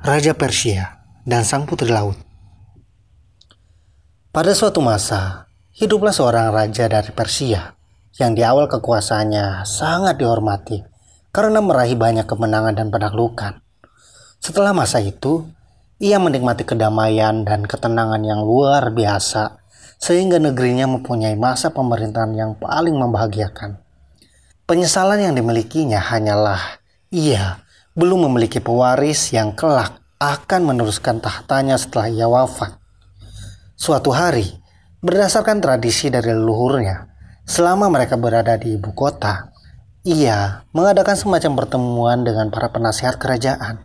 Raja Persia, dan Sang Putri Laut. Pada suatu masa, hiduplah seorang raja dari Persia yang di awal kekuasaannya sangat dihormati karena meraih banyak kemenangan dan penaklukan. Setelah masa itu, ia menikmati kedamaian dan ketenangan yang luar biasa sehingga negerinya mempunyai masa pemerintahan yang paling membahagiakan. Penyesalan yang dimilikinya hanyalah ia belum memiliki pewaris yang kelak akan meneruskan tahtanya setelah ia wafat. Suatu hari, berdasarkan tradisi dari leluhurnya, selama mereka berada di ibu kota, ia mengadakan semacam pertemuan dengan para penasihat kerajaan,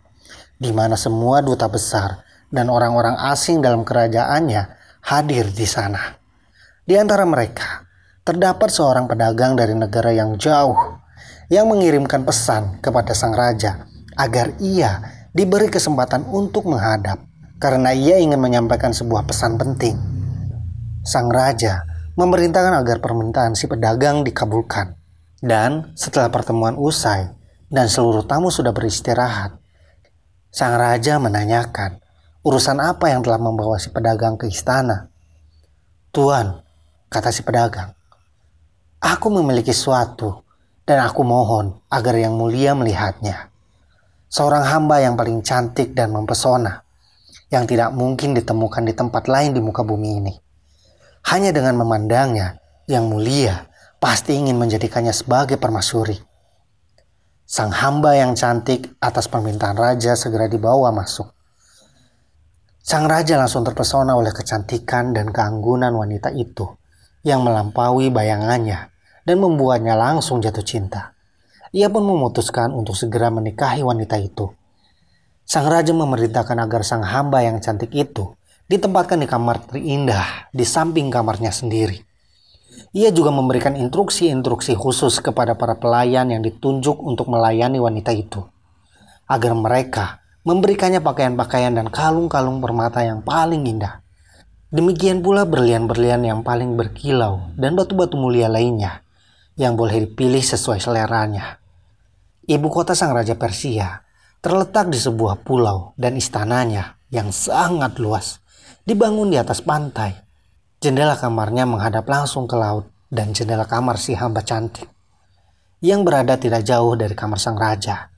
di mana semua duta besar dan orang-orang asing dalam kerajaannya hadir di sana. Di antara mereka, terdapat seorang pedagang dari negara yang jauh yang mengirimkan pesan kepada sang raja agar ia diberi kesempatan untuk menghadap karena ia ingin menyampaikan sebuah pesan penting. Sang raja memerintahkan agar permintaan si pedagang dikabulkan. Dan setelah pertemuan usai dan seluruh tamu sudah beristirahat, sang raja menanyakan urusan apa yang telah membawa si pedagang ke istana. Tuan, kata si pedagang, aku memiliki sesuatu dan aku mohon agar yang mulia melihatnya seorang hamba yang paling cantik dan mempesona, yang tidak mungkin ditemukan di tempat lain di muka bumi ini. Hanya dengan memandangnya, yang mulia pasti ingin menjadikannya sebagai permasyuri. Sang hamba yang cantik atas permintaan raja segera dibawa masuk. Sang raja langsung terpesona oleh kecantikan dan keanggunan wanita itu yang melampaui bayangannya dan membuatnya langsung jatuh cinta. Ia pun memutuskan untuk segera menikahi wanita itu. Sang raja memerintahkan agar sang hamba yang cantik itu ditempatkan di kamar terindah di samping kamarnya sendiri. Ia juga memberikan instruksi-instruksi khusus kepada para pelayan yang ditunjuk untuk melayani wanita itu, agar mereka memberikannya pakaian-pakaian dan kalung-kalung permata yang paling indah. Demikian pula berlian-berlian yang paling berkilau dan batu-batu mulia lainnya yang boleh dipilih sesuai seleranya. Ibu kota sang raja Persia terletak di sebuah pulau dan istananya yang sangat luas dibangun di atas pantai. Jendela kamarnya menghadap langsung ke laut dan jendela kamar si hamba cantik yang berada tidak jauh dari kamar sang raja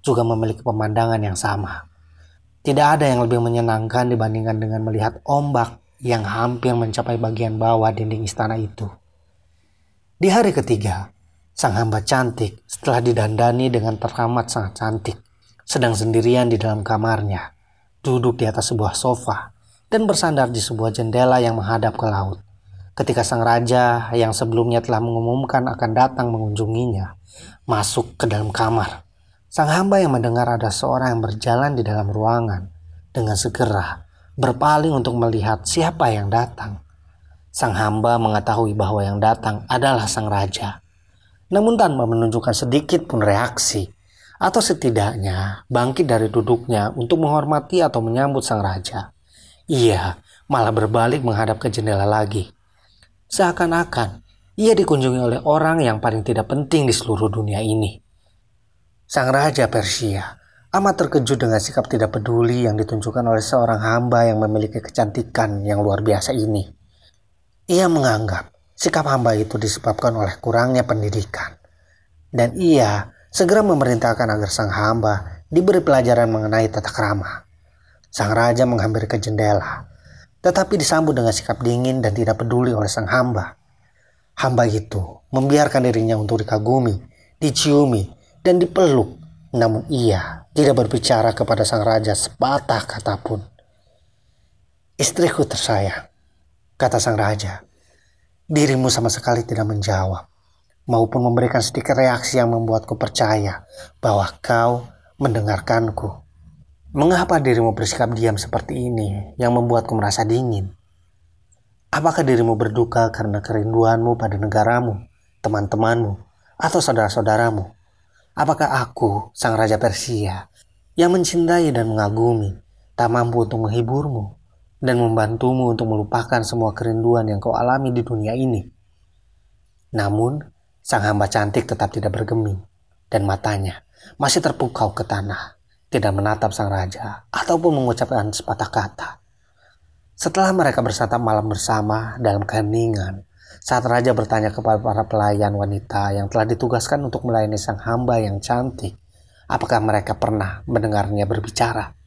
juga memiliki pemandangan yang sama. Tidak ada yang lebih menyenangkan dibandingkan dengan melihat ombak yang hampir mencapai bagian bawah dinding istana itu. Di hari ketiga, Sang hamba cantik setelah didandani dengan teramat sangat cantik, sedang sendirian di dalam kamarnya, duduk di atas sebuah sofa dan bersandar di sebuah jendela yang menghadap ke laut. Ketika sang raja yang sebelumnya telah mengumumkan akan datang mengunjunginya, masuk ke dalam kamar. Sang hamba yang mendengar ada seorang yang berjalan di dalam ruangan dengan segera berpaling untuk melihat siapa yang datang. Sang hamba mengetahui bahwa yang datang adalah sang raja namun tanpa menunjukkan sedikit pun reaksi, atau setidaknya bangkit dari duduknya untuk menghormati atau menyambut sang raja. Ia malah berbalik menghadap ke jendela lagi. Seakan-akan ia dikunjungi oleh orang yang paling tidak penting di seluruh dunia ini. Sang raja Persia amat terkejut dengan sikap tidak peduli yang ditunjukkan oleh seorang hamba yang memiliki kecantikan yang luar biasa ini. Ia menganggap Sikap hamba itu disebabkan oleh kurangnya pendidikan. Dan ia segera memerintahkan agar sang hamba diberi pelajaran mengenai tata krama. Sang raja menghampiri ke jendela, tetapi disambut dengan sikap dingin dan tidak peduli oleh sang hamba. Hamba itu membiarkan dirinya untuk dikagumi, diciumi, dan dipeluk. Namun ia tidak berbicara kepada sang raja sepatah kata pun. Istriku tersayang, kata sang raja, Dirimu sama sekali tidak menjawab, maupun memberikan sedikit reaksi yang membuatku percaya bahwa kau mendengarkanku. Mengapa dirimu bersikap diam seperti ini yang membuatku merasa dingin? Apakah dirimu berduka karena kerinduanmu pada negaramu, teman-temanmu, atau saudara-saudaramu? Apakah aku, sang raja Persia, yang mencintai dan mengagumi, tak mampu untuk menghiburmu? Dan membantumu untuk melupakan semua kerinduan yang kau alami di dunia ini. Namun, sang hamba cantik tetap tidak bergeming dan matanya masih terpukau ke tanah tidak menatap sang raja ataupun mengucapkan sepatah kata. Setelah mereka bersantap malam bersama dalam keheningan, saat raja bertanya kepada para pelayan wanita yang telah ditugaskan untuk melayani sang hamba yang cantik, apakah mereka pernah mendengarnya berbicara?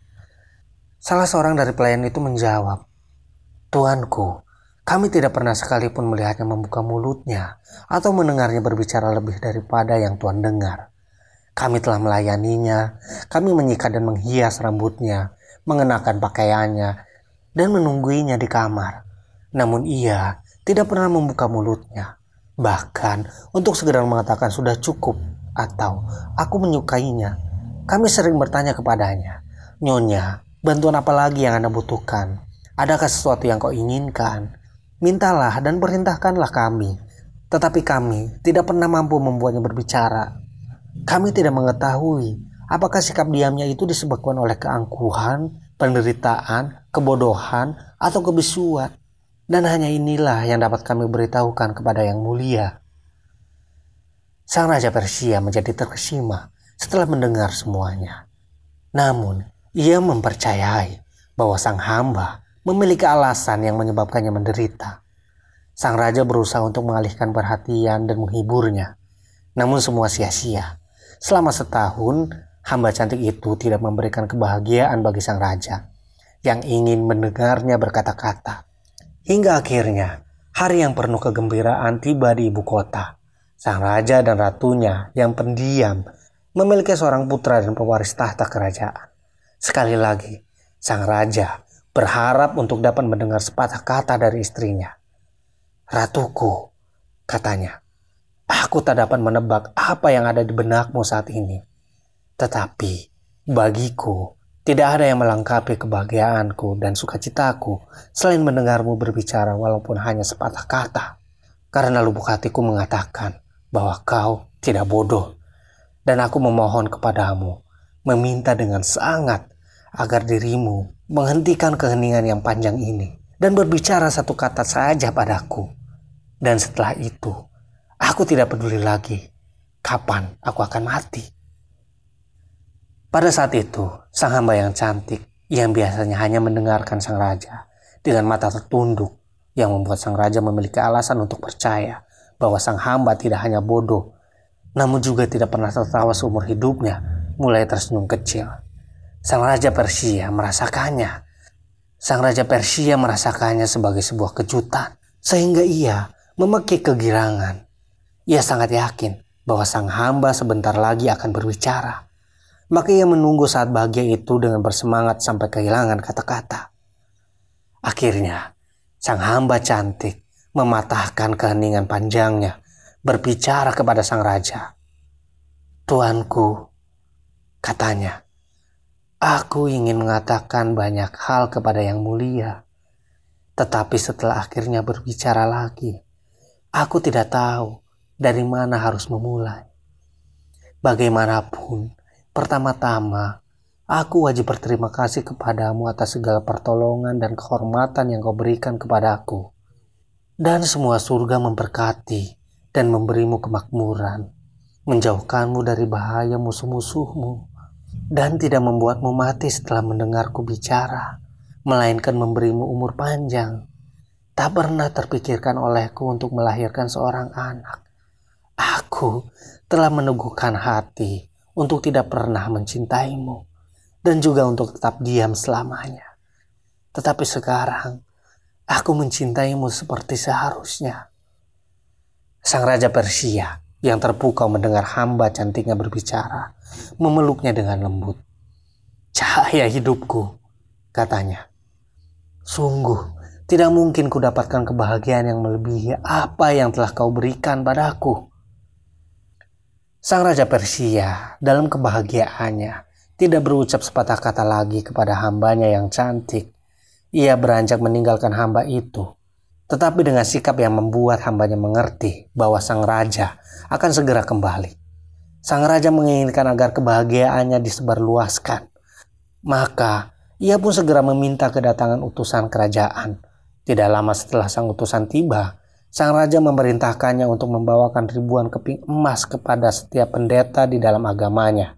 Salah seorang dari pelayan itu menjawab, Tuanku, kami tidak pernah sekalipun melihatnya membuka mulutnya atau mendengarnya berbicara lebih daripada yang Tuhan dengar. Kami telah melayaninya, kami menyikat dan menghias rambutnya, mengenakan pakaiannya, dan menungguinya di kamar. Namun ia tidak pernah membuka mulutnya. Bahkan untuk segera mengatakan sudah cukup atau aku menyukainya. Kami sering bertanya kepadanya, Nyonya, Bantuan apa lagi yang Anda butuhkan? Adakah sesuatu yang kau inginkan? Mintalah dan perintahkanlah kami. Tetapi kami tidak pernah mampu membuatnya berbicara. Kami tidak mengetahui apakah sikap diamnya itu disebabkan oleh keangkuhan, penderitaan, kebodohan, atau kebisuan. Dan hanya inilah yang dapat kami beritahukan kepada yang mulia. Sang Raja Persia menjadi terkesima setelah mendengar semuanya. Namun, ia mempercayai bahwa sang hamba memiliki alasan yang menyebabkannya menderita. Sang raja berusaha untuk mengalihkan perhatian dan menghiburnya. Namun semua sia-sia. Selama setahun, hamba cantik itu tidak memberikan kebahagiaan bagi sang raja yang ingin mendengarnya berkata-kata. Hingga akhirnya, hari yang penuh kegembiraan tiba di ibu kota. Sang raja dan ratunya yang pendiam memiliki seorang putra dan pewaris tahta kerajaan. Sekali lagi, sang raja berharap untuk dapat mendengar sepatah kata dari istrinya. Ratuku, katanya, aku tak dapat menebak apa yang ada di benakmu saat ini. Tetapi bagiku, tidak ada yang melengkapi kebahagiaanku dan sukacitaku selain mendengarmu berbicara walaupun hanya sepatah kata. Karena lubuk hatiku mengatakan bahwa kau tidak bodoh. Dan aku memohon kepadamu, meminta dengan sangat agar dirimu menghentikan keheningan yang panjang ini dan berbicara satu kata saja padaku. Dan setelah itu, aku tidak peduli lagi kapan aku akan mati. Pada saat itu, sang hamba yang cantik yang biasanya hanya mendengarkan sang raja dengan mata tertunduk yang membuat sang raja memiliki alasan untuk percaya bahwa sang hamba tidak hanya bodoh, namun juga tidak pernah tertawa seumur hidupnya, mulai tersenyum kecil. Sang Raja Persia merasakannya. Sang Raja Persia merasakannya sebagai sebuah kejutan, sehingga ia memekik kegirangan. Ia sangat yakin bahwa sang hamba sebentar lagi akan berbicara. Maka ia menunggu saat bahagia itu dengan bersemangat sampai kehilangan kata-kata. Akhirnya, sang hamba cantik mematahkan keheningan panjangnya, berbicara kepada sang raja. Tuanku, katanya, Aku ingin mengatakan banyak hal kepada Yang Mulia, tetapi setelah akhirnya berbicara lagi, aku tidak tahu dari mana harus memulai. Bagaimanapun, pertama-tama aku wajib berterima kasih kepadamu atas segala pertolongan dan kehormatan yang kau berikan kepadaku. Dan semua surga memberkati dan memberimu kemakmuran, menjauhkanmu dari bahaya musuh-musuhmu dan tidak membuatmu mati setelah mendengarku bicara, melainkan memberimu umur panjang. Tak pernah terpikirkan olehku untuk melahirkan seorang anak. Aku telah meneguhkan hati untuk tidak pernah mencintaimu dan juga untuk tetap diam selamanya. Tetapi sekarang aku mencintaimu seperti seharusnya. Sang Raja Persia yang terpukau mendengar hamba cantiknya berbicara, memeluknya dengan lembut. Cahaya hidupku, katanya. Sungguh, tidak mungkin ku dapatkan kebahagiaan yang melebihi apa yang telah kau berikan padaku. Sang Raja Persia dalam kebahagiaannya tidak berucap sepatah kata lagi kepada hambanya yang cantik. Ia beranjak meninggalkan hamba itu tetapi dengan sikap yang membuat hambanya mengerti bahwa sang raja akan segera kembali. Sang raja menginginkan agar kebahagiaannya disebarluaskan. Maka ia pun segera meminta kedatangan utusan kerajaan. Tidak lama setelah sang utusan tiba, sang raja memerintahkannya untuk membawakan ribuan keping emas kepada setiap pendeta di dalam agamanya.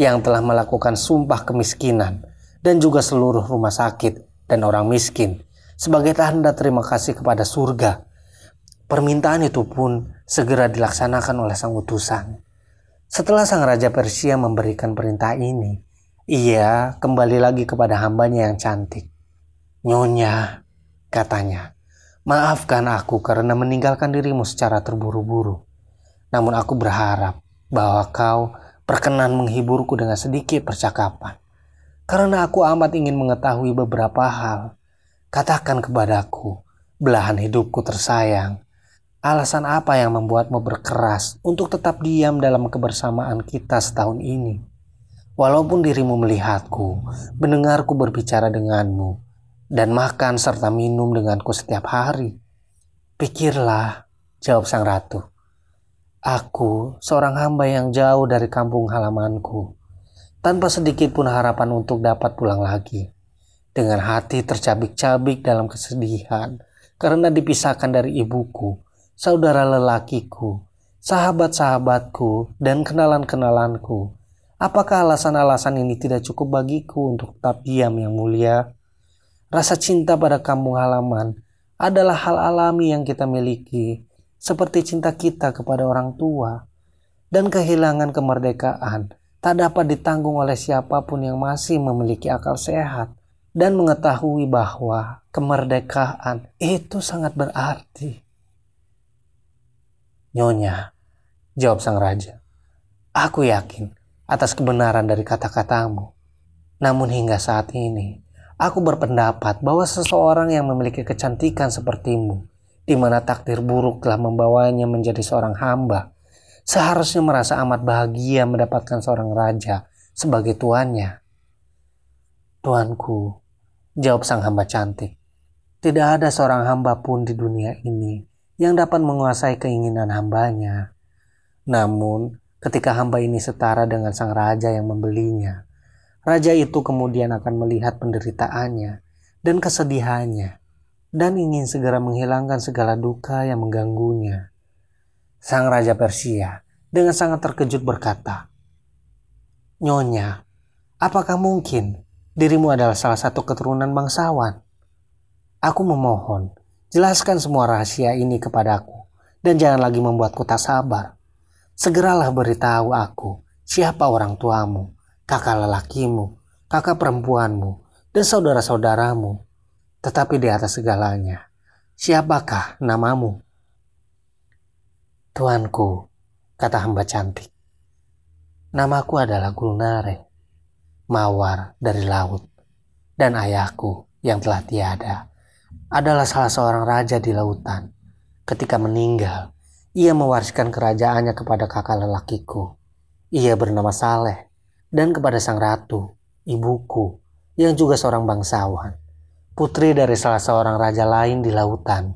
yang telah melakukan sumpah kemiskinan dan juga seluruh rumah sakit dan orang miskin sebagai tanda terima kasih kepada surga. Permintaan itu pun segera dilaksanakan oleh sang utusan. Setelah sang raja Persia memberikan perintah ini, ia kembali lagi kepada hambanya yang cantik. Nyonya, katanya, maafkan aku karena meninggalkan dirimu secara terburu-buru. Namun aku berharap bahwa kau berkenan menghiburku dengan sedikit percakapan. Karena aku amat ingin mengetahui beberapa hal. Katakan kepadaku, belahan hidupku tersayang. Alasan apa yang membuatmu berkeras untuk tetap diam dalam kebersamaan kita setahun ini? Walaupun dirimu melihatku, mendengarku berbicara denganmu, dan makan serta minum denganku setiap hari. Pikirlah, jawab sang ratu. Aku seorang hamba yang jauh dari kampung halamanku tanpa sedikit pun harapan untuk dapat pulang lagi. Dengan hati tercabik-cabik dalam kesedihan karena dipisahkan dari ibuku, saudara lelakiku, sahabat-sahabatku, dan kenalan-kenalanku. Apakah alasan-alasan ini tidak cukup bagiku untuk tetap diam yang mulia? Rasa cinta pada kampung halaman adalah hal alami yang kita miliki, seperti cinta kita kepada orang tua dan kehilangan kemerdekaan tak dapat ditanggung oleh siapa pun yang masih memiliki akal sehat dan mengetahui bahwa kemerdekaan itu sangat berarti. Nyonya, jawab sang raja, aku yakin atas kebenaran dari kata-katamu. Namun hingga saat ini, aku berpendapat bahwa seseorang yang memiliki kecantikan sepertimu, di mana takdir buruk telah membawanya menjadi seorang hamba, seharusnya merasa amat bahagia mendapatkan seorang raja sebagai tuannya. Tuanku, jawab sang hamba cantik, tidak ada seorang hamba pun di dunia ini yang dapat menguasai keinginan hambanya. Namun, ketika hamba ini setara dengan sang raja yang membelinya, raja itu kemudian akan melihat penderitaannya dan kesedihannya dan ingin segera menghilangkan segala duka yang mengganggunya. Sang Raja Persia dengan sangat terkejut berkata, Nyonya, apakah mungkin dirimu adalah salah satu keturunan bangsawan? Aku memohon, jelaskan semua rahasia ini kepadaku dan jangan lagi membuatku tak sabar. Segeralah beritahu aku siapa orang tuamu, kakak lelakimu, kakak perempuanmu, dan saudara-saudaramu. Tetapi di atas segalanya, siapakah namamu? Tuanku, kata hamba cantik. Namaku adalah Gulnare, mawar dari laut, dan ayahku yang telah tiada adalah salah seorang raja di lautan. Ketika meninggal, ia mewariskan kerajaannya kepada kakak lelakiku. Ia bernama Saleh, dan kepada sang ratu, ibuku, yang juga seorang bangsawan, putri dari salah seorang raja lain di lautan.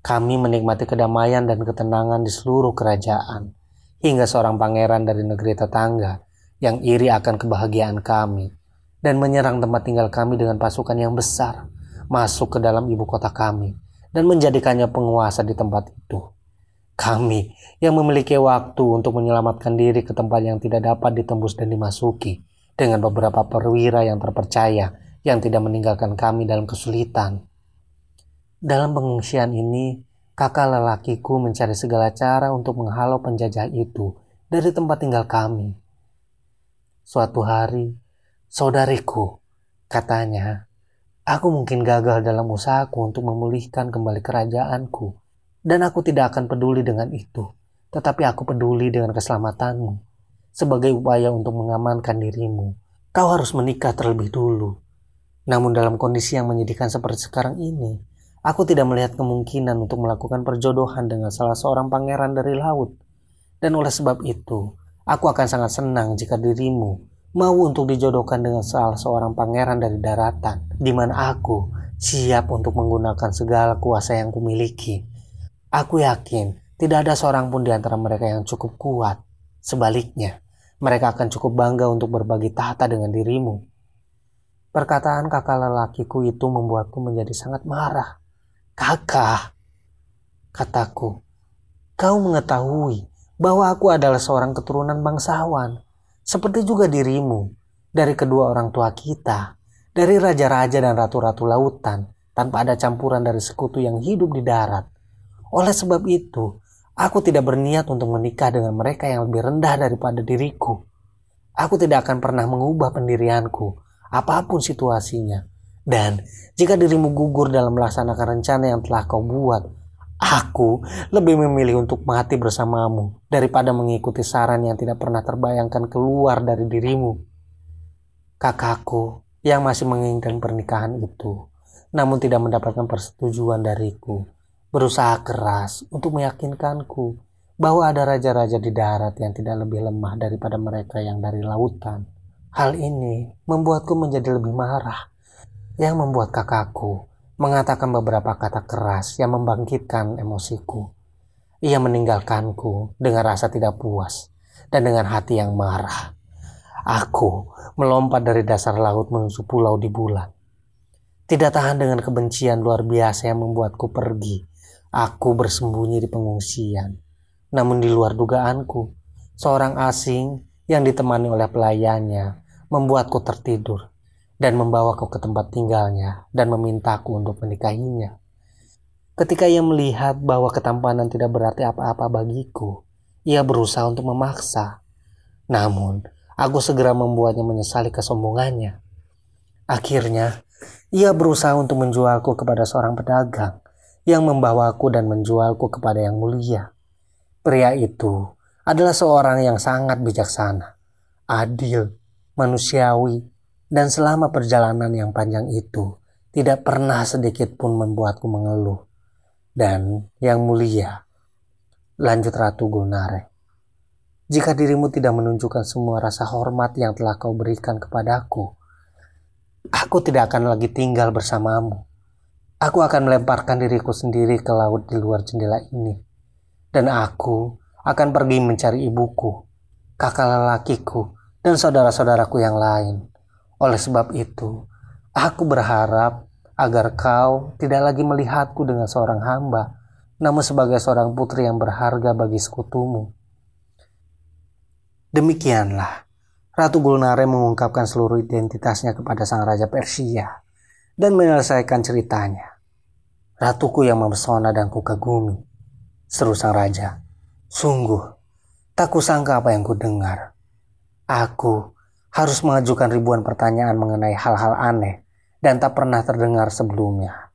Kami menikmati kedamaian dan ketenangan di seluruh kerajaan, hingga seorang pangeran dari negeri tetangga yang iri akan kebahagiaan kami dan menyerang tempat tinggal kami dengan pasukan yang besar masuk ke dalam ibu kota kami dan menjadikannya penguasa di tempat itu. Kami yang memiliki waktu untuk menyelamatkan diri ke tempat yang tidak dapat ditembus dan dimasuki dengan beberapa perwira yang terpercaya yang tidak meninggalkan kami dalam kesulitan dalam pengungsian ini, kakak lelakiku mencari segala cara untuk menghalau penjajah itu dari tempat tinggal kami. Suatu hari, saudariku, katanya, aku mungkin gagal dalam usahaku untuk memulihkan kembali kerajaanku, dan aku tidak akan peduli dengan itu, tetapi aku peduli dengan keselamatanmu. Sebagai upaya untuk mengamankan dirimu, kau harus menikah terlebih dulu. Namun dalam kondisi yang menyedihkan seperti sekarang ini, Aku tidak melihat kemungkinan untuk melakukan perjodohan dengan salah seorang pangeran dari laut. Dan oleh sebab itu, aku akan sangat senang jika dirimu mau untuk dijodohkan dengan salah seorang pangeran dari daratan, di mana aku siap untuk menggunakan segala kuasa yang kumiliki. Aku yakin tidak ada seorang pun di antara mereka yang cukup kuat. Sebaliknya, mereka akan cukup bangga untuk berbagi tahta dengan dirimu. Perkataan kakak lelakiku itu membuatku menjadi sangat marah. Kakak, kataku, kau mengetahui bahwa aku adalah seorang keturunan bangsawan. Seperti juga dirimu dari kedua orang tua kita, dari raja-raja dan ratu-ratu lautan, tanpa ada campuran dari sekutu yang hidup di darat. Oleh sebab itu, aku tidak berniat untuk menikah dengan mereka yang lebih rendah daripada diriku. Aku tidak akan pernah mengubah pendirianku, apa pun situasinya. Dan jika dirimu gugur dalam melaksanakan rencana yang telah kau buat, Aku lebih memilih untuk mati bersamamu daripada mengikuti saran yang tidak pernah terbayangkan keluar dari dirimu. Kakakku yang masih menginginkan pernikahan itu, namun tidak mendapatkan persetujuan dariku, berusaha keras untuk meyakinkanku bahwa ada raja-raja di darat yang tidak lebih lemah daripada mereka yang dari lautan. Hal ini membuatku menjadi lebih marah, yang membuat kakakku mengatakan beberapa kata keras yang membangkitkan emosiku. Ia meninggalkanku dengan rasa tidak puas dan dengan hati yang marah. Aku melompat dari dasar laut menuju pulau di bulan. Tidak tahan dengan kebencian luar biasa yang membuatku pergi. Aku bersembunyi di pengungsian. Namun di luar dugaanku, seorang asing yang ditemani oleh pelayannya membuatku tertidur dan membawaku ke tempat tinggalnya dan memintaku untuk menikahinya. Ketika ia melihat bahwa ketampanan tidak berarti apa-apa bagiku, ia berusaha untuk memaksa. Namun, aku segera membuatnya menyesali kesombongannya. Akhirnya, ia berusaha untuk menjualku kepada seorang pedagang yang membawaku dan menjualku kepada yang mulia. Pria itu adalah seorang yang sangat bijaksana, adil, manusiawi, dan selama perjalanan yang panjang itu, tidak pernah sedikit pun membuatku mengeluh. Dan yang mulia, lanjut Ratu Gulnare. Jika dirimu tidak menunjukkan semua rasa hormat yang telah kau berikan kepadaku, aku tidak akan lagi tinggal bersamamu. Aku akan melemparkan diriku sendiri ke laut di luar jendela ini. Dan aku akan pergi mencari ibuku, kakak lelakiku, dan saudara-saudaraku yang lain oleh sebab itu, aku berharap agar kau tidak lagi melihatku dengan seorang hamba, namun sebagai seorang putri yang berharga bagi sekutumu. Demikianlah, Ratu Gulnare mengungkapkan seluruh identitasnya kepada sang Raja Persia dan menyelesaikan ceritanya. Ratuku yang memesona dan kukagumi, seru sang Raja. Sungguh, tak kusangka apa yang kudengar. Aku harus mengajukan ribuan pertanyaan mengenai hal-hal aneh dan tak pernah terdengar sebelumnya.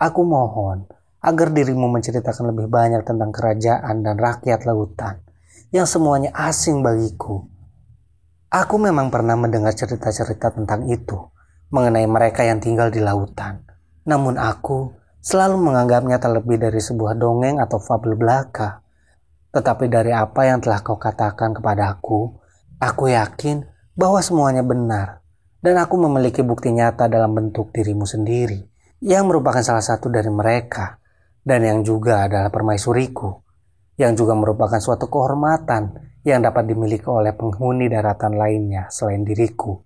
Aku mohon agar dirimu menceritakan lebih banyak tentang kerajaan dan rakyat lautan yang semuanya asing bagiku. Aku memang pernah mendengar cerita-cerita tentang itu mengenai mereka yang tinggal di lautan. Namun aku selalu menganggapnya tak lebih dari sebuah dongeng atau fabel belaka. Tetapi dari apa yang telah kau katakan kepada aku, aku yakin bahwa semuanya benar dan aku memiliki bukti nyata dalam bentuk dirimu sendiri yang merupakan salah satu dari mereka dan yang juga adalah permaisuriku yang juga merupakan suatu kehormatan yang dapat dimiliki oleh penghuni daratan lainnya selain diriku.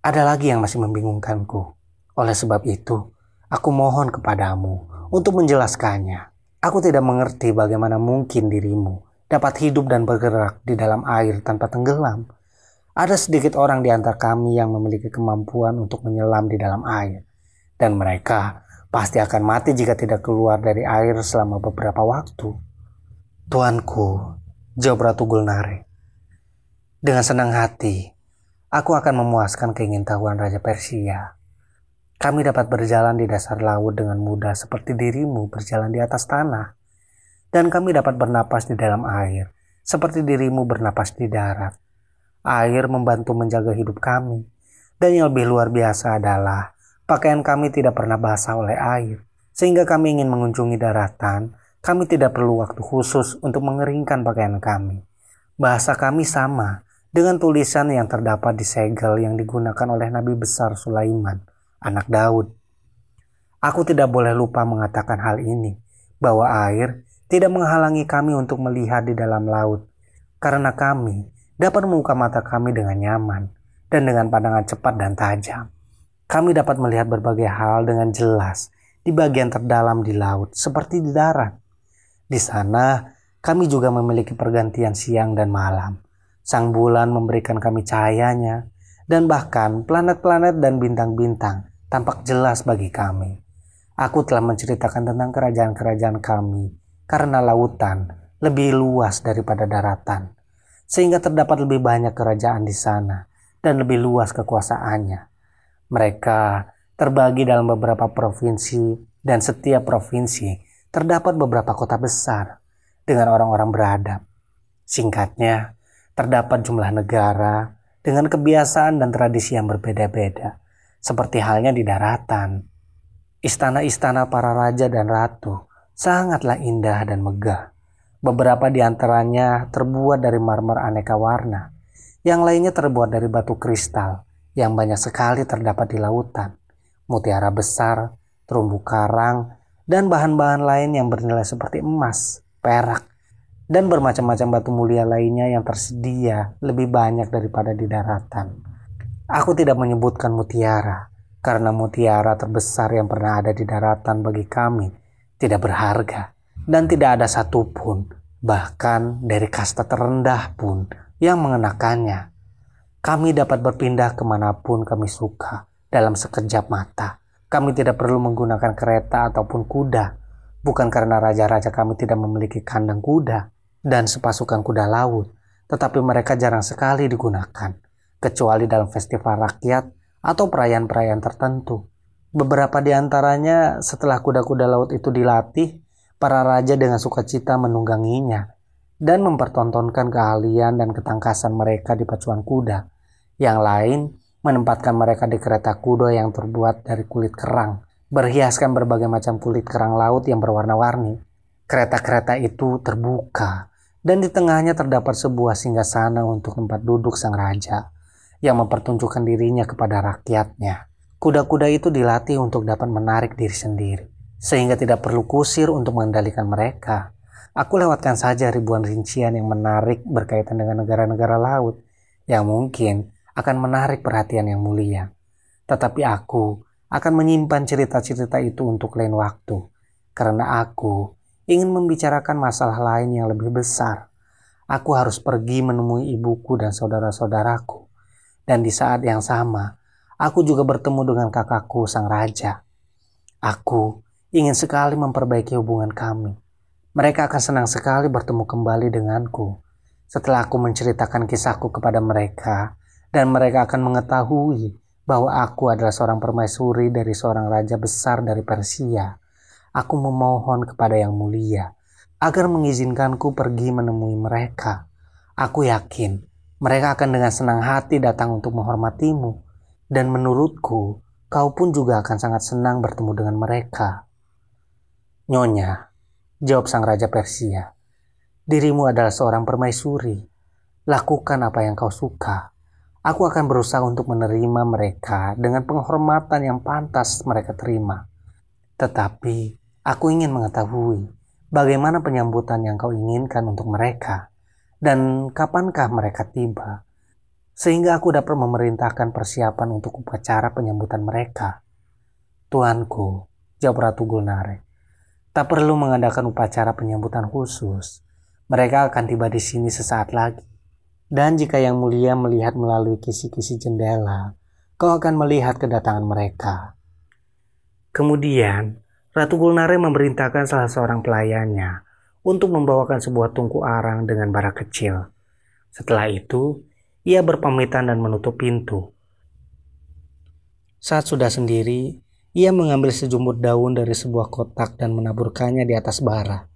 Ada lagi yang masih membingungkanku. Oleh sebab itu, aku mohon kepadamu untuk menjelaskannya. Aku tidak mengerti bagaimana mungkin dirimu dapat hidup dan bergerak di dalam air tanpa tenggelam ada sedikit orang di antara kami yang memiliki kemampuan untuk menyelam di dalam air, dan mereka pasti akan mati jika tidak keluar dari air selama beberapa waktu. Tuanku, jawab Ratu Gulnare. Dengan senang hati, aku akan memuaskan keingintahuan Raja Persia. Kami dapat berjalan di dasar laut dengan mudah seperti dirimu berjalan di atas tanah. Dan kami dapat bernapas di dalam air, seperti dirimu bernapas di darat. Air membantu menjaga hidup kami. Dan yang lebih luar biasa adalah pakaian kami tidak pernah basah oleh air. Sehingga kami ingin mengunjungi daratan, kami tidak perlu waktu khusus untuk mengeringkan pakaian kami. Bahasa kami sama dengan tulisan yang terdapat di segel yang digunakan oleh Nabi besar Sulaiman, anak Daud. Aku tidak boleh lupa mengatakan hal ini, bahwa air tidak menghalangi kami untuk melihat di dalam laut, karena kami dapat membuka mata kami dengan nyaman dan dengan pandangan cepat dan tajam. Kami dapat melihat berbagai hal dengan jelas di bagian terdalam di laut seperti di darat. Di sana, kami juga memiliki pergantian siang dan malam, Sang bulan memberikan kami cahayanya, dan bahkan planet-planet dan bintang-bintang tampak jelas bagi kami. Aku telah menceritakan tentang kerajaan-kerajaan kami karena lautan lebih luas daripada daratan, sehingga terdapat lebih banyak kerajaan di sana dan lebih luas kekuasaannya. Mereka terbagi dalam beberapa provinsi dan setiap provinsi terdapat beberapa kota besar dengan orang-orang beradab. Singkatnya, terdapat jumlah negara dengan kebiasaan dan tradisi yang berbeda-beda, seperti halnya di daratan. Istana-istana para raja dan ratu sangatlah indah dan megah. Beberapa di antaranya terbuat dari marmer aneka warna, yang lainnya terbuat dari batu kristal yang banyak sekali terdapat di lautan, mutiara besar, terumbu karang, dan bahan-bahan lain yang bernilai seperti emas, perak, dan bermacam-macam batu mulia lainnya yang tersedia lebih banyak daripada di daratan. Aku tidak menyebutkan mutiara, karena mutiara terbesar yang pernah ada di daratan bagi kami tidak berharga, dan tidak ada satupun, bahkan dari kasta terendah pun, yang mengenakannya. Kami dapat berpindah ke mana pun kami suka dalam sekejap mata. Kami tidak perlu menggunakan kereta ataupun kuda, bukan karena raja-raja kami tidak memiliki kandang kuda, dan sepasukan kuda laut, tetapi mereka jarang sekali digunakan, kecuali dalam festival rakyat atau perayaan-perayaan tertentu. Beberapa di antaranya setelah kuda-kuda laut itu dilatih, para raja dengan sukacita menungganginya dan mempertontonkan keahlian dan ketangkasan mereka di pacuan kuda. Yang lain menempatkan mereka di kereta kuda yang terbuat dari kulit kerang, berhiaskan berbagai macam kulit kerang laut yang berwarna-warni. Kereta-kereta itu terbuka dan di tengahnya terdapat sebuah singgasana untuk tempat duduk sang raja yang mempertunjukkan dirinya kepada rakyatnya. Kuda-kuda itu dilatih untuk dapat menarik diri sendiri, sehingga tidak perlu kusir untuk mengendalikan mereka. Aku lewatkan saja ribuan rincian yang menarik berkaitan dengan negara-negara laut yang mungkin akan menarik perhatian yang mulia. Tetapi aku akan menyimpan cerita-cerita itu untuk lain waktu, karena aku ingin membicarakan masalah lain yang lebih besar. Aku harus pergi menemui ibuku dan saudara-saudaraku. Dan di saat yang sama, aku juga bertemu dengan kakakku sang raja. Aku ingin sekali memperbaiki hubungan kami. Mereka akan senang sekali bertemu kembali denganku. Setelah aku menceritakan kisahku kepada mereka, dan mereka akan mengetahui bahwa aku adalah seorang permaisuri dari seorang raja besar dari Persia aku memohon kepada Yang Mulia agar mengizinkanku pergi menemui mereka. Aku yakin mereka akan dengan senang hati datang untuk menghormatimu, dan menurutku kau pun juga akan sangat senang bertemu dengan mereka. Nyonya, jawab sang raja Persia, dirimu adalah seorang permaisuri. Lakukan apa yang kau suka. Aku akan berusaha untuk menerima mereka dengan penghormatan yang pantas mereka terima. Tetapi Aku ingin mengetahui bagaimana penyambutan yang kau inginkan untuk mereka dan kapankah mereka tiba, sehingga aku dapat memerintahkan persiapan untuk upacara penyambutan mereka. Tuanku, jawab Ratu Gulnare, tak perlu mengadakan upacara penyambutan khusus. Mereka akan tiba di sini sesaat lagi. Dan jika yang mulia melihat melalui kisi-kisi jendela, kau akan melihat kedatangan mereka. Kemudian, Ratu Gulnare memerintahkan salah seorang pelayannya untuk membawakan sebuah tungku arang dengan bara kecil. Setelah itu, ia berpamitan dan menutup pintu. Saat sudah sendiri, ia mengambil sejumur daun dari sebuah kotak dan menaburkannya di atas bara.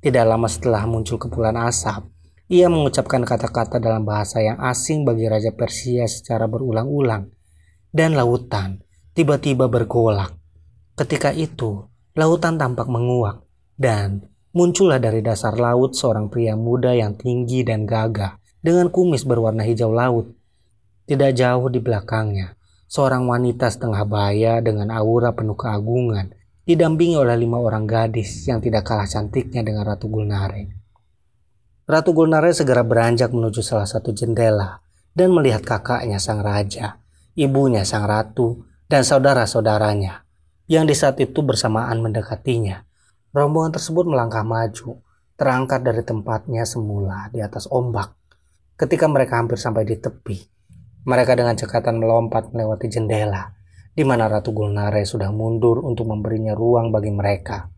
Tidak lama setelah muncul kepulan asap, ia mengucapkan kata-kata dalam bahasa yang asing bagi Raja Persia secara berulang-ulang. Dan lautan tiba-tiba bergolak. Ketika itu, lautan tampak menguak dan muncullah dari dasar laut seorang pria muda yang tinggi dan gagah dengan kumis berwarna hijau laut. Tidak jauh di belakangnya, seorang wanita setengah baya dengan aura penuh keagungan didampingi oleh lima orang gadis yang tidak kalah cantiknya dengan Ratu Gulnare. Ratu Gulnare segera beranjak menuju salah satu jendela dan melihat kakaknya sang raja, ibunya sang ratu, dan saudara-saudaranya yang di saat itu bersamaan mendekatinya. Rombongan tersebut melangkah maju, terangkat dari tempatnya semula di atas ombak. Ketika mereka hampir sampai di tepi, mereka dengan cekatan melompat melewati jendela, di mana Ratu Gulnare sudah mundur untuk memberinya ruang bagi mereka.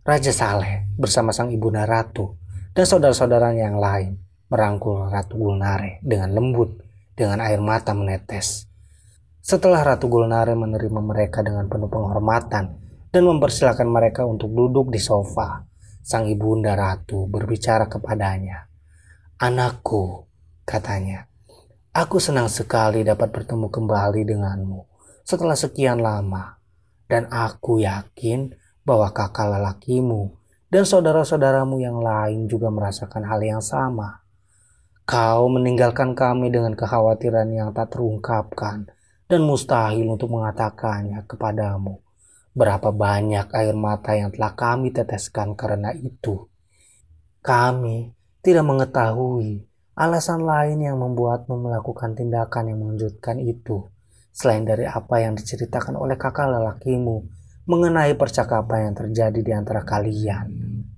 Raja Saleh bersama sang ibunda Ratu dan saudara-saudaranya yang lain merangkul Ratu Gulnare dengan lembut dengan air mata menetes. Setelah Ratu Gulnare menerima mereka dengan penuh penghormatan dan mempersilahkan mereka untuk duduk di sofa, sang ibunda Ratu berbicara kepadanya. Anakku, katanya. Aku senang sekali dapat bertemu kembali denganmu setelah sekian lama. Dan aku yakin bahwa kakak lelakimu dan saudara-saudaramu yang lain juga merasakan hal yang sama. Kau meninggalkan kami dengan kekhawatiran yang tak terungkapkan dan mustahil untuk mengatakannya kepadamu. Berapa banyak air mata yang telah kami teteskan karena itu. Kami tidak mengetahui alasan lain yang membuatmu melakukan tindakan yang mengejutkan itu, selain dari apa yang diceritakan oleh kakak lelakimu mengenai percakapan yang terjadi di antara kalian.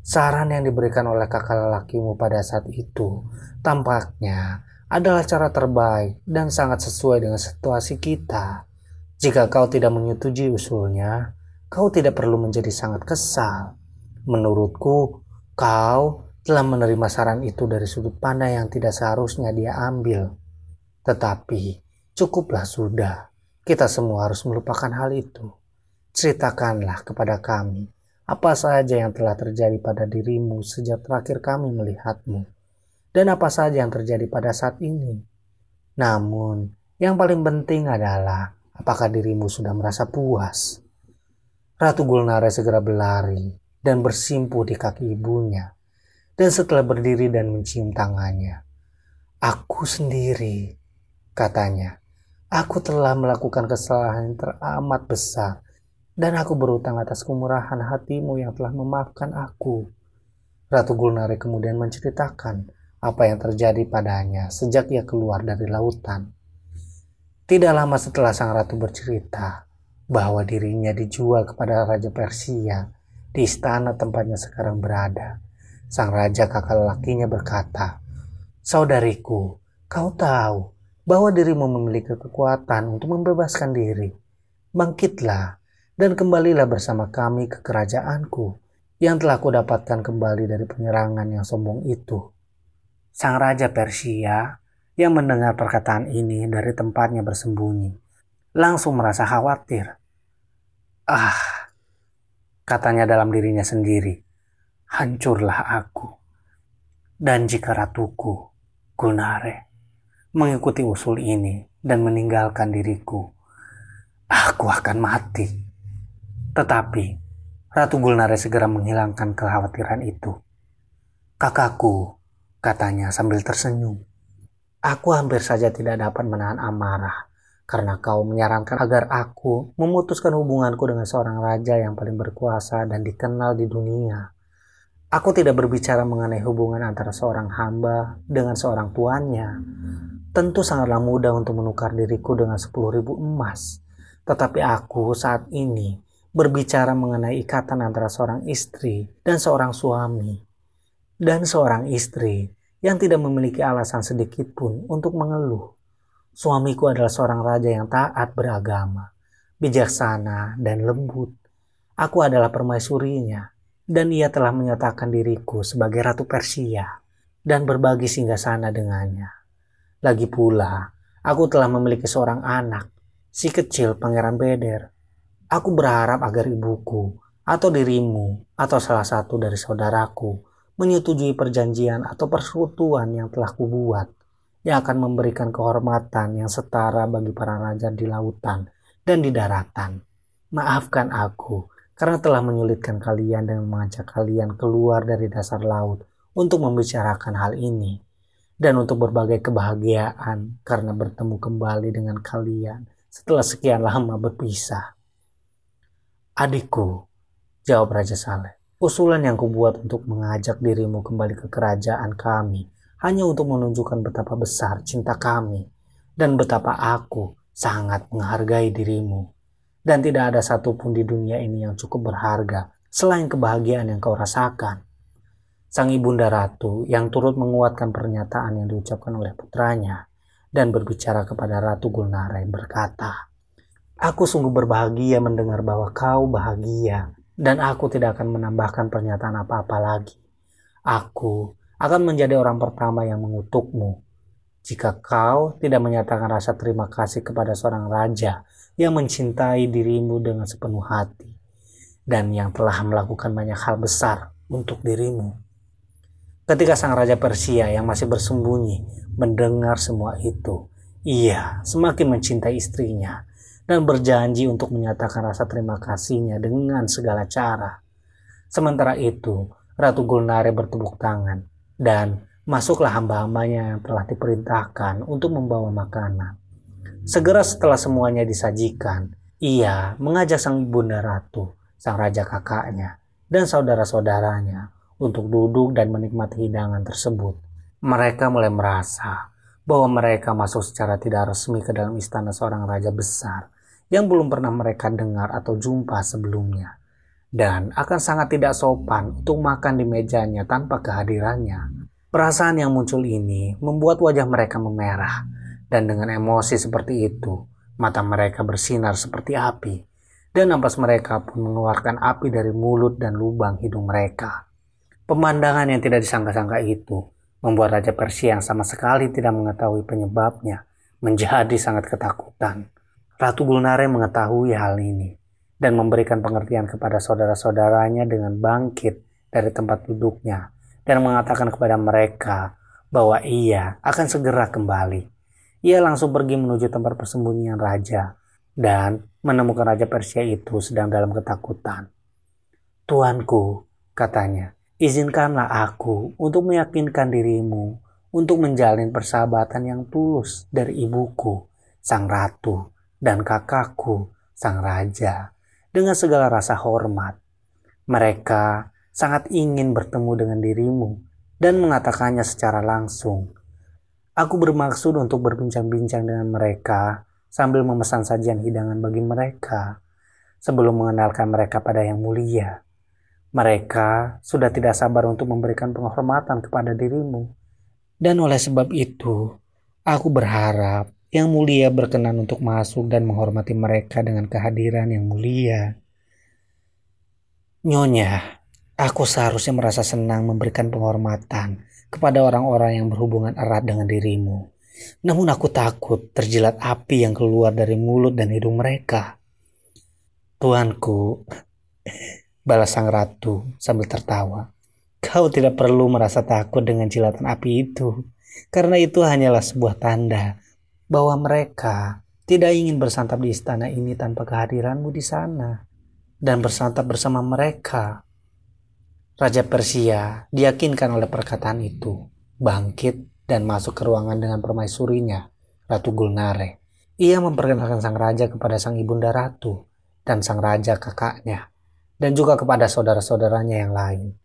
Saran yang diberikan oleh kakak lelakimu pada saat itu tampaknya adalah cara terbaik dan sangat sesuai dengan situasi kita. Jika kau tidak menyetujui usulnya, kau tidak perlu menjadi sangat kesal. Menurutku, kau telah menerima saran itu dari sudut pandang yang tidak seharusnya dia ambil. Tetapi cukuplah sudah, kita semua harus melupakan hal itu. Ceritakanlah kepada kami apa saja yang telah terjadi pada dirimu sejak terakhir kami melihatmu, dan apa saja yang terjadi pada saat ini. Namun, yang paling penting adalah apakah dirimu sudah merasa puas. Ratu Gulnare segera berlari dan bersimpuh di kaki ibunya dan setelah berdiri dan mencium tangannya. Aku sendiri, katanya. Aku telah melakukan kesalahan yang teramat besar dan aku berutang atas kemurahan hatimu yang telah memaafkan aku. Ratu Gulnare kemudian menceritakan apa yang terjadi padanya sejak ia keluar dari lautan. Tidak lama setelah sang ratu bercerita bahwa dirinya dijual kepada Raja Persia di istana tempatnya sekarang berada. Sang raja kakak lelakinya berkata, Saudariku, kau tahu bahwa dirimu memiliki kekuatan untuk membebaskan diri. Bangkitlah dan kembalilah bersama kami ke kerajaanku yang telah kudapatkan kembali dari penyerangan yang sombong itu. Sang raja Persia yang mendengar perkataan ini dari tempatnya bersembunyi langsung merasa khawatir. Ah, katanya dalam dirinya sendiri hancurlah aku. Dan jika ratuku, Gulnare, mengikuti usul ini dan meninggalkan diriku, aku akan mati. Tetapi, Ratu Gulnare segera menghilangkan kekhawatiran itu. Kakakku, katanya sambil tersenyum. Aku hampir saja tidak dapat menahan amarah karena kau menyarankan agar aku memutuskan hubunganku dengan seorang raja yang paling berkuasa dan dikenal di dunia. Aku tidak berbicara mengenai hubungan antara seorang hamba dengan seorang tuannya. Tentu sangatlah mudah untuk menukar diriku dengan 10.000 emas. Tetapi aku saat ini berbicara mengenai ikatan antara seorang istri dan seorang suami. Dan seorang istri yang tidak memiliki alasan sedikit pun untuk mengeluh. Suamiku adalah seorang raja yang taat beragama, bijaksana, dan lembut. Aku adalah permaisurinya dan ia telah menyatakan diriku sebagai Ratu Persia dan berbagi singgah sana dengannya. Lagi pula, aku telah memiliki seorang anak, si kecil Pangeran Beder. Aku berharap agar ibuku atau dirimu atau salah satu dari saudaraku menyetujui perjanjian atau persekutuan yang telah kubuat yang akan memberikan kehormatan yang setara bagi para raja di lautan dan di daratan. Maafkan aku karena telah menyulitkan kalian dan mengajak kalian keluar dari dasar laut untuk membicarakan hal ini dan untuk berbagai kebahagiaan karena bertemu kembali dengan kalian setelah sekian lama berpisah. Adikku, jawab Raja Saleh, usulan yang kubuat untuk mengajak dirimu kembali ke kerajaan kami hanya untuk menunjukkan betapa besar cinta kami dan betapa aku sangat menghargai dirimu dan tidak ada satupun di dunia ini yang cukup berharga selain kebahagiaan yang kau rasakan. sang ibunda ratu yang turut menguatkan pernyataan yang diucapkan oleh putranya dan berbicara kepada Ratu Gulnare berkata, Aku sungguh berbahagia mendengar bahwa kau bahagia dan aku tidak akan menambahkan pernyataan apa-apa lagi. Aku akan menjadi orang pertama yang mengutukmu jika kau tidak menyatakan rasa terima kasih kepada seorang raja yang mencintai dirimu dengan sepenuh hati dan yang telah melakukan banyak hal besar untuk dirimu. Ketika sang raja Persia yang masih bersembunyi mendengar semua itu, ia semakin mencintai istrinya dan berjanji untuk menyatakan rasa terima kasihnya dengan segala cara. Sementara itu, Ratu Gulnare bertepuk tangan dan masuklah hamba-hambanya yang telah diperintahkan untuk membawa makanan. Segera setelah semuanya disajikan, ia mengajak sang ibunda ratu, sang raja kakaknya, dan saudara-saudaranya untuk duduk dan menikmati hidangan tersebut. Mereka mulai merasa bahwa mereka masuk secara tidak resmi ke dalam istana seorang raja besar yang belum pernah mereka dengar atau jumpa sebelumnya. Dan akan sangat tidak sopan untuk makan di mejanya tanpa kehadirannya. Perasaan yang muncul ini membuat wajah mereka memerah, dan dengan emosi seperti itu, mata mereka bersinar seperti api, dan nafas mereka pun mengeluarkan api dari mulut dan lubang hidung mereka. Pemandangan yang tidak disangka-sangka itu membuat Raja Persia yang sama sekali tidak mengetahui penyebabnya menjadi sangat ketakutan. Ratu Gulnare mengetahui hal ini dan memberikan pengertian kepada saudara-saudaranya dengan bangkit dari tempat duduknya dan mengatakan kepada mereka bahwa ia akan segera kembali. Ia langsung pergi menuju tempat persembunyian raja dan menemukan raja Persia itu sedang dalam ketakutan. Tuanku, katanya, izinkanlah aku untuk meyakinkan dirimu untuk menjalin persahabatan yang tulus dari ibuku, sang ratu, dan kakakku, sang raja, dengan segala rasa hormat. Mereka sangat ingin bertemu dengan dirimu dan mengatakannya secara langsung. Aku bermaksud untuk berbincang-bincang dengan mereka sambil memesan sajian hidangan bagi mereka sebelum mengenalkan mereka pada yang mulia. Mereka sudah tidak sabar untuk memberikan penghormatan kepada dirimu. Dan oleh sebab itu, aku berharap yang mulia berkenan untuk masuk dan menghormati mereka dengan kehadiran yang mulia. Nyonya, Aku seharusnya merasa senang memberikan penghormatan kepada orang-orang yang berhubungan erat dengan dirimu. Namun aku takut terjilat api yang keluar dari mulut dan hidung mereka. Tuanku, balas sang ratu sambil tertawa. Kau tidak perlu merasa takut dengan jilatan api itu, karena itu hanyalah sebuah tanda bahwa mereka tidak ingin bersantap di istana ini tanpa kehadiranmu di sana dan bersantap bersama mereka Raja Persia diyakinkan oleh perkataan itu, bangkit dan masuk ke ruangan dengan permaisurinya, Ratu Gulnare. Ia memperkenalkan sang raja kepada sang ibunda ratu dan sang raja kakaknya, dan juga kepada saudara-saudaranya yang lain.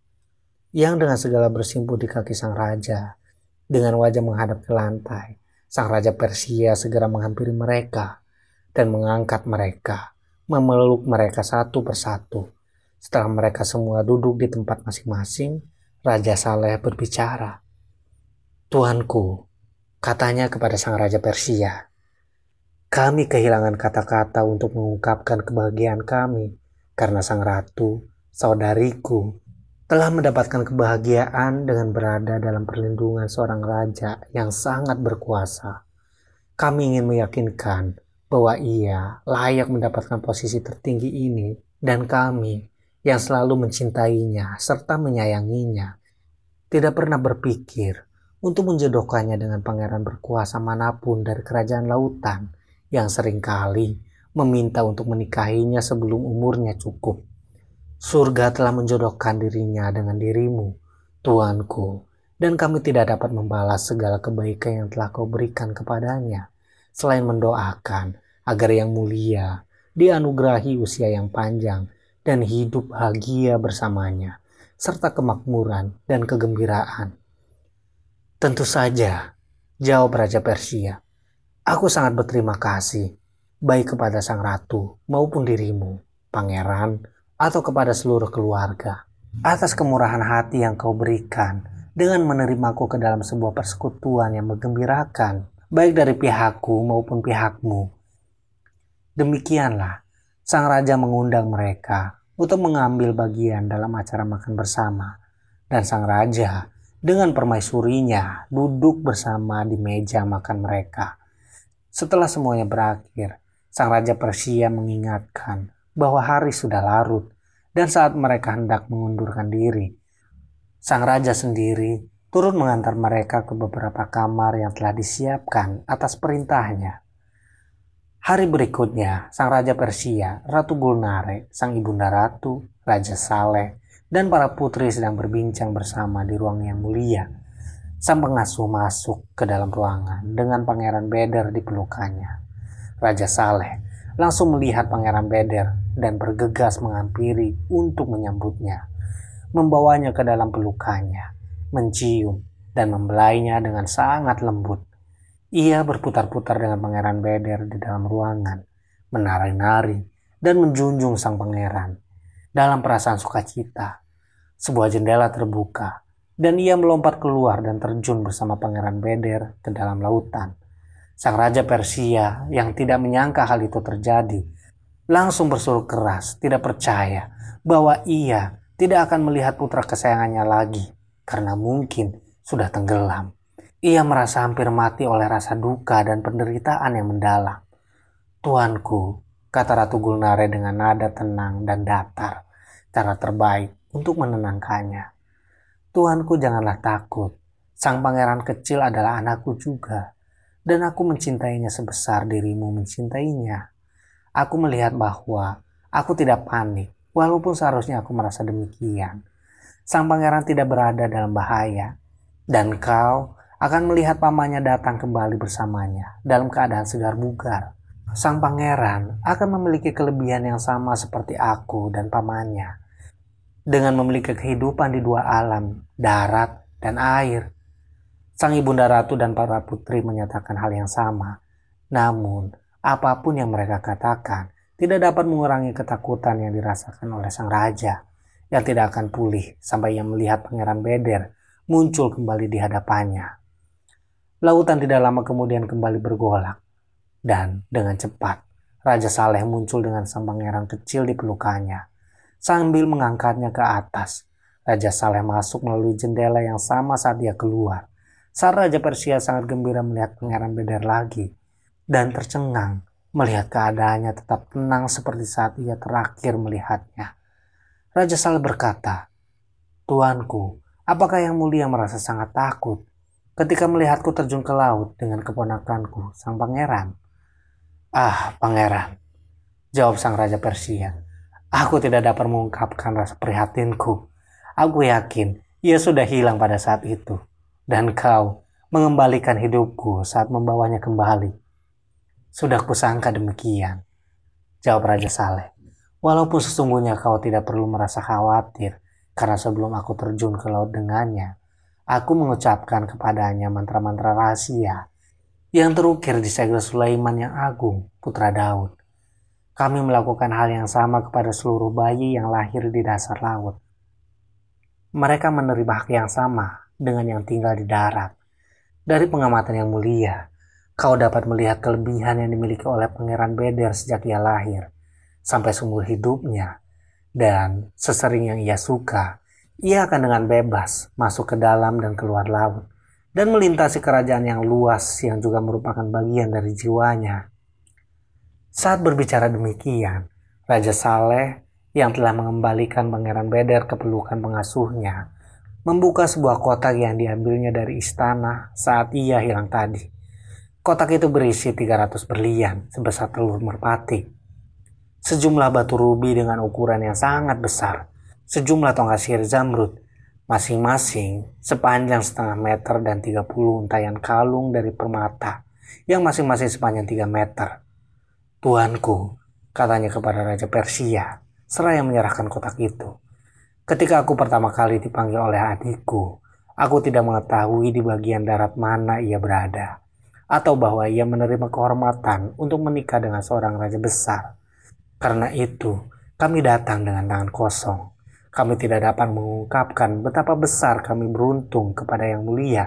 Yang dengan segala bersimpuh di kaki sang raja, dengan wajah menghadap ke lantai, sang raja Persia segera menghampiri mereka dan mengangkat mereka, memeluk mereka satu persatu setelah mereka semua duduk di tempat masing-masing, Raja Saleh berbicara. Tuanku, katanya kepada sang Raja Persia, kami kehilangan kata-kata untuk mengungkapkan kebahagiaan kami karena sang ratu, saudariku, telah mendapatkan kebahagiaan dengan berada dalam perlindungan seorang raja yang sangat berkuasa. Kami ingin meyakinkan bahwa ia layak mendapatkan posisi tertinggi ini dan kami yang selalu mencintainya serta menyayanginya, tidak pernah berpikir untuk menjodohkannya dengan pangeran berkuasa mana pun dari kerajaan lautan yang sering kali meminta untuk menikahinya sebelum umurnya cukup. Surga telah menjodohkan dirinya dengan dirimu, Tuanku, dan kami tidak dapat membalas segala kebaikan yang telah kau berikan kepadanya, selain mendoakan agar yang mulia dianugerahi usia yang panjang dan hidup bahagia bersamanya, serta kemakmuran dan kegembiraan. Tentu saja, jawab Raja Persia, aku sangat berterima kasih, baik kepada sang ratu maupun dirimu, pangeran, atau kepada seluruh keluarga. atas kemurahan hati yang kau berikan dengan menerimaku ke dalam sebuah persekutuan yang menggembirakan, baik dari pihakku maupun pihakmu. Demikianlah, sang raja mengundang mereka untuk mengambil bagian dalam acara makan bersama, dan sang raja dengan permaisurinya duduk bersama di meja makan mereka. Setelah semuanya berakhir, sang raja Persia mengingatkan bahwa hari sudah larut dan saat mereka hendak mengundurkan diri, sang raja sendiri turun mengantar mereka ke beberapa kamar yang telah disiapkan atas perintahnya. Hari berikutnya, sang raja Persia, Ratu Gulnare, sang ibunda ratu, Raja Saleh, dan para putri sedang berbincang bersama di ruang yang mulia. Sang pengasuh masuk ke dalam ruangan dengan pangeran Beder di pelukannya. Raja Saleh langsung melihat pangeran Beder dan bergegas menghampiri untuk menyambutnya. Membawanya ke dalam pelukannya, mencium, dan membelainya dengan sangat lembut. Ia berputar-putar dengan pangeran Beder di dalam ruangan, menari-nari, dan menjunjung sang pangeran. Dalam perasaan sukacita, sebuah jendela terbuka dan ia melompat keluar dan terjun bersama Pangeran Beder ke dalam lautan. Sang Raja Persia yang tidak menyangka hal itu terjadi, langsung bersuruh keras, tidak percaya bahwa ia tidak akan melihat putra kesayangannya lagi karena mungkin sudah tenggelam. Ia merasa hampir mati oleh rasa duka dan penderitaan yang mendalam. Tuanku, kata Ratu Gulnare dengan nada tenang dan datar, cara terbaik untuk menenangkannya. Tuanku janganlah takut. Sang pangeran kecil adalah anakku juga. Dan aku mencintainya sebesar dirimu mencintainya. Aku melihat bahwa aku tidak panik. Walaupun seharusnya aku merasa demikian. Sang pangeran tidak berada dalam bahaya. Dan kau akan melihat pamannya datang kembali bersamanya dalam keadaan segar bugar. Sang pangeran akan memiliki kelebihan yang sama seperti aku dan pamannya dengan memiliki kehidupan di dua alam, darat dan air. Sang ibunda ratu dan para putri menyatakan hal yang sama. Namun, apa pun yang mereka katakan tidak dapat mengurangi ketakutan yang dirasakan oleh sang raja yang tidak akan pulih sampai ia melihat pangeran Beder muncul kembali di hadapannya. Lautan tidak lama kemudian kembali bergolak dan dengan cepat Raja Saleh muncul dengan sang pangeran kecil di pelukannya sambil mengangkatnya ke atas. Raja Saleh masuk melalui jendela yang sama saat dia keluar. Saat Raja Persia sangat gembira melihat Pangeran Beder lagi dan tercengang melihat keadaannya tetap tenang seperti saat ia terakhir melihatnya. Raja Saleh berkata, Tuanku, apakah yang mulia merasa sangat takut ketika melihatku terjun ke laut dengan keponakanku, sang pangeran? Ah, pangeran, jawab sang Raja Persia. Aku tidak dapat mengungkapkan rasa prihatinku. Aku yakin ia sudah hilang pada saat itu. Dan kau mengembalikan hidupku saat membawanya kembali. Sudah kusangka demikian. Jawab Raja Saleh. Walaupun sesungguhnya kau tidak perlu merasa khawatir karena sebelum aku terjun ke laut dengannya, aku mengucapkan kepadanya mantra-mantra rahasia yang terukir di segel Sulaiman yang agung, putra Daud. Kami melakukan hal yang sama kepada seluruh bayi yang lahir di dasar laut. Mereka menerima hak yang sama dengan yang tinggal di darat. Dari pengamatan yang mulia, kau dapat melihat kelebihan yang dimiliki oleh Pangeran Beder sejak ia lahir, sampai seumur hidupnya. Dan sesering yang ia suka, ia akan dengan bebas masuk ke dalam dan keluar laut, dan melintasi kerajaan yang luas yang juga merupakan bagian dari jiwanya. Saat berbicara demikian, Raja Saleh yang telah mengembalikan Pangeran Beder ke pelukan pengasuhnya, membuka sebuah kotak yang diambilnya dari istana saat ia hilang tadi. Kotak itu berisi 300 berlian sebesar telur merpati. Sejumlah batu rubi dengan ukuran yang sangat besar. Sejumlah tongkat sihir zamrud masing-masing sepanjang setengah meter dan 30 untayan kalung dari permata yang masing-masing sepanjang 3 meter. Tuanku, katanya kepada Raja Persia, seraya menyerahkan kotak itu. Ketika aku pertama kali dipanggil oleh adikku, aku tidak mengetahui di bagian darat mana ia berada, atau bahwa ia menerima kehormatan untuk menikah dengan seorang raja besar. Karena itu, kami datang dengan tangan kosong. Kami tidak dapat mengungkapkan betapa besar kami beruntung kepada Yang Mulia.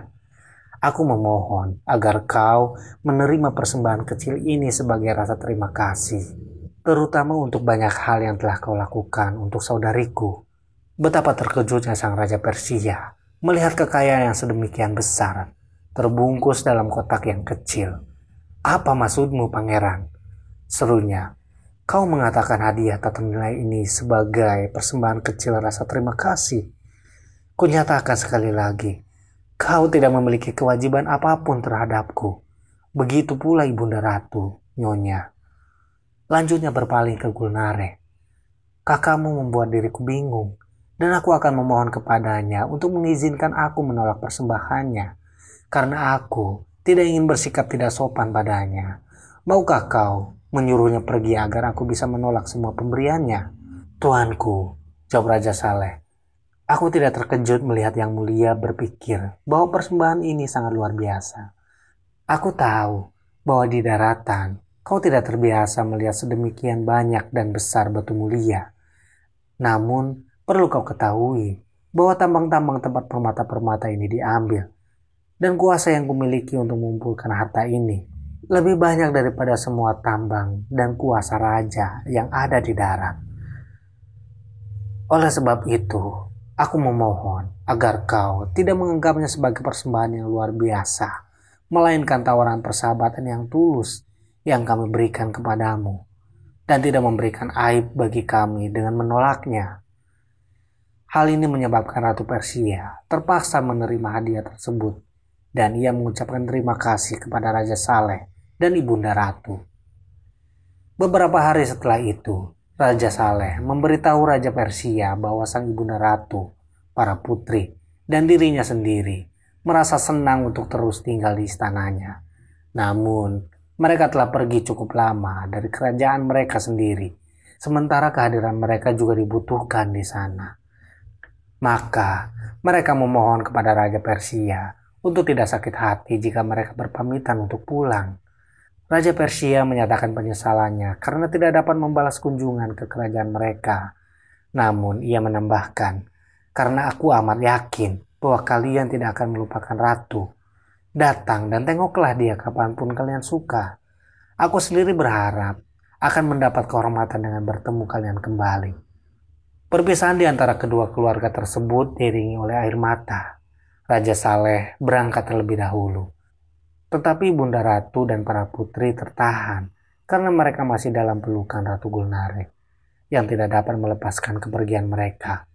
Aku memohon agar kau menerima persembahan kecil ini sebagai rasa terima kasih, terutama untuk banyak hal yang telah kau lakukan untuk saudariku. Betapa terkejutnya sang Raja Persia melihat kekayaan yang sedemikian besar, terbungkus dalam kotak yang kecil. Apa maksudmu, Pangeran? Serunya, Kau mengatakan hadiah tak ternilai ini sebagai persembahan kecil rasa terima kasih. Kunyatakan sekali lagi, kau tidak memiliki kewajiban apa pun terhadapku. Begitu pula Ibunda Ratu, Nyonya. Lanjutnya berpaling ke Gulnare. Kakakmu membuat diriku bingung, dan aku akan memohon kepadanya untuk mengizinkan aku menolak persembahannya, karena aku tidak ingin bersikap tidak sopan padanya. Maukah kau menyuruhnya pergi agar aku bisa menolak semua pemberiannya. Tuanku, jawab Raja Saleh. Aku tidak terkejut melihat Yang Mulia berpikir bahwa persembahan ini sangat luar biasa. Aku tahu bahwa di daratan kau tidak terbiasa melihat sedemikian banyak dan besar batu mulia. Namun, perlu kau ketahui bahwa tambang-tambang tempat permata-permata ini diambil dan kuasa yang kumiliki untuk mengumpulkan harta ini lebih banyak daripada semua tambang dan kuasa raja yang ada di darat. Oleh sebab itu, aku memohon agar kau tidak menganggapnya sebagai persembahan yang luar biasa, melainkan tawaran persahabatan yang tulus yang kami berikan kepadamu, dan tidak memberikan aib bagi kami dengan menolaknya. Hal ini menyebabkan Ratu Persia terpaksa menerima hadiah tersebut, dan ia mengucapkan terima kasih kepada Raja Saleh dan Ibunda Ratu. Beberapa hari setelah itu, Raja Saleh memberitahu Raja Persia bahwa sang Ibunda Ratu, para putri, dan dirinya sendiri merasa senang untuk terus tinggal di istananya. Namun, mereka telah pergi cukup lama dari kerajaan mereka sendiri, sementara kehadiran mereka juga dibutuhkan di sana. Maka, mereka memohon kepada Raja Persia untuk tidak sakit hati jika mereka berpamitan untuk pulang. Raja Persia menyatakan penyesalannya karena tidak dapat membalas kunjungan ke kerajaan mereka. Namun ia menambahkan, karena aku amat yakin bahwa kalian tidak akan melupakan ratu. Datang dan tengoklah dia kapan pun kalian suka. Aku sendiri berharap akan mendapat kehormatan dengan bertemu kalian kembali. Perpisahan di antara kedua keluarga tersebut diiringi oleh air mata. Raja Saleh berangkat terlebih dahulu tetapi Bunda Ratu dan para putri tertahan karena mereka masih dalam pelukan Ratu Gulnare yang tidak dapat melepaskan kepergian mereka.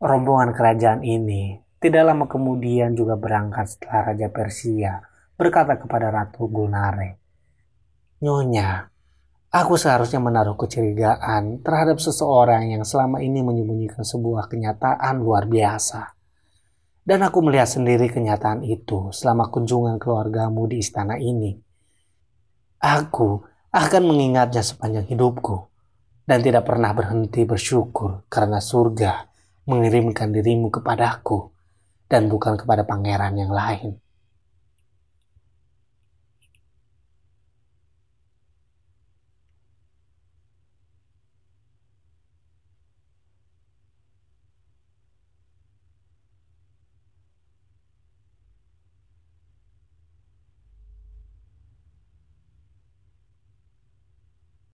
Rombongan kerajaan ini tidak lama kemudian juga berangkat setelah Raja Persia berkata kepada Ratu Gulnare, Nyonya, aku seharusnya menaruh kecurigaan terhadap seseorang yang selama ini menyembunyikan sebuah kenyataan luar biasa. Dan aku melihat sendiri kenyataan itu selama kunjungan keluargamu di istana ini. Aku akan mengingatnya sepanjang hidupku dan tidak pernah berhenti bersyukur karena surga mengirimkan dirimu kepadaku dan bukan kepada pangeran yang lain.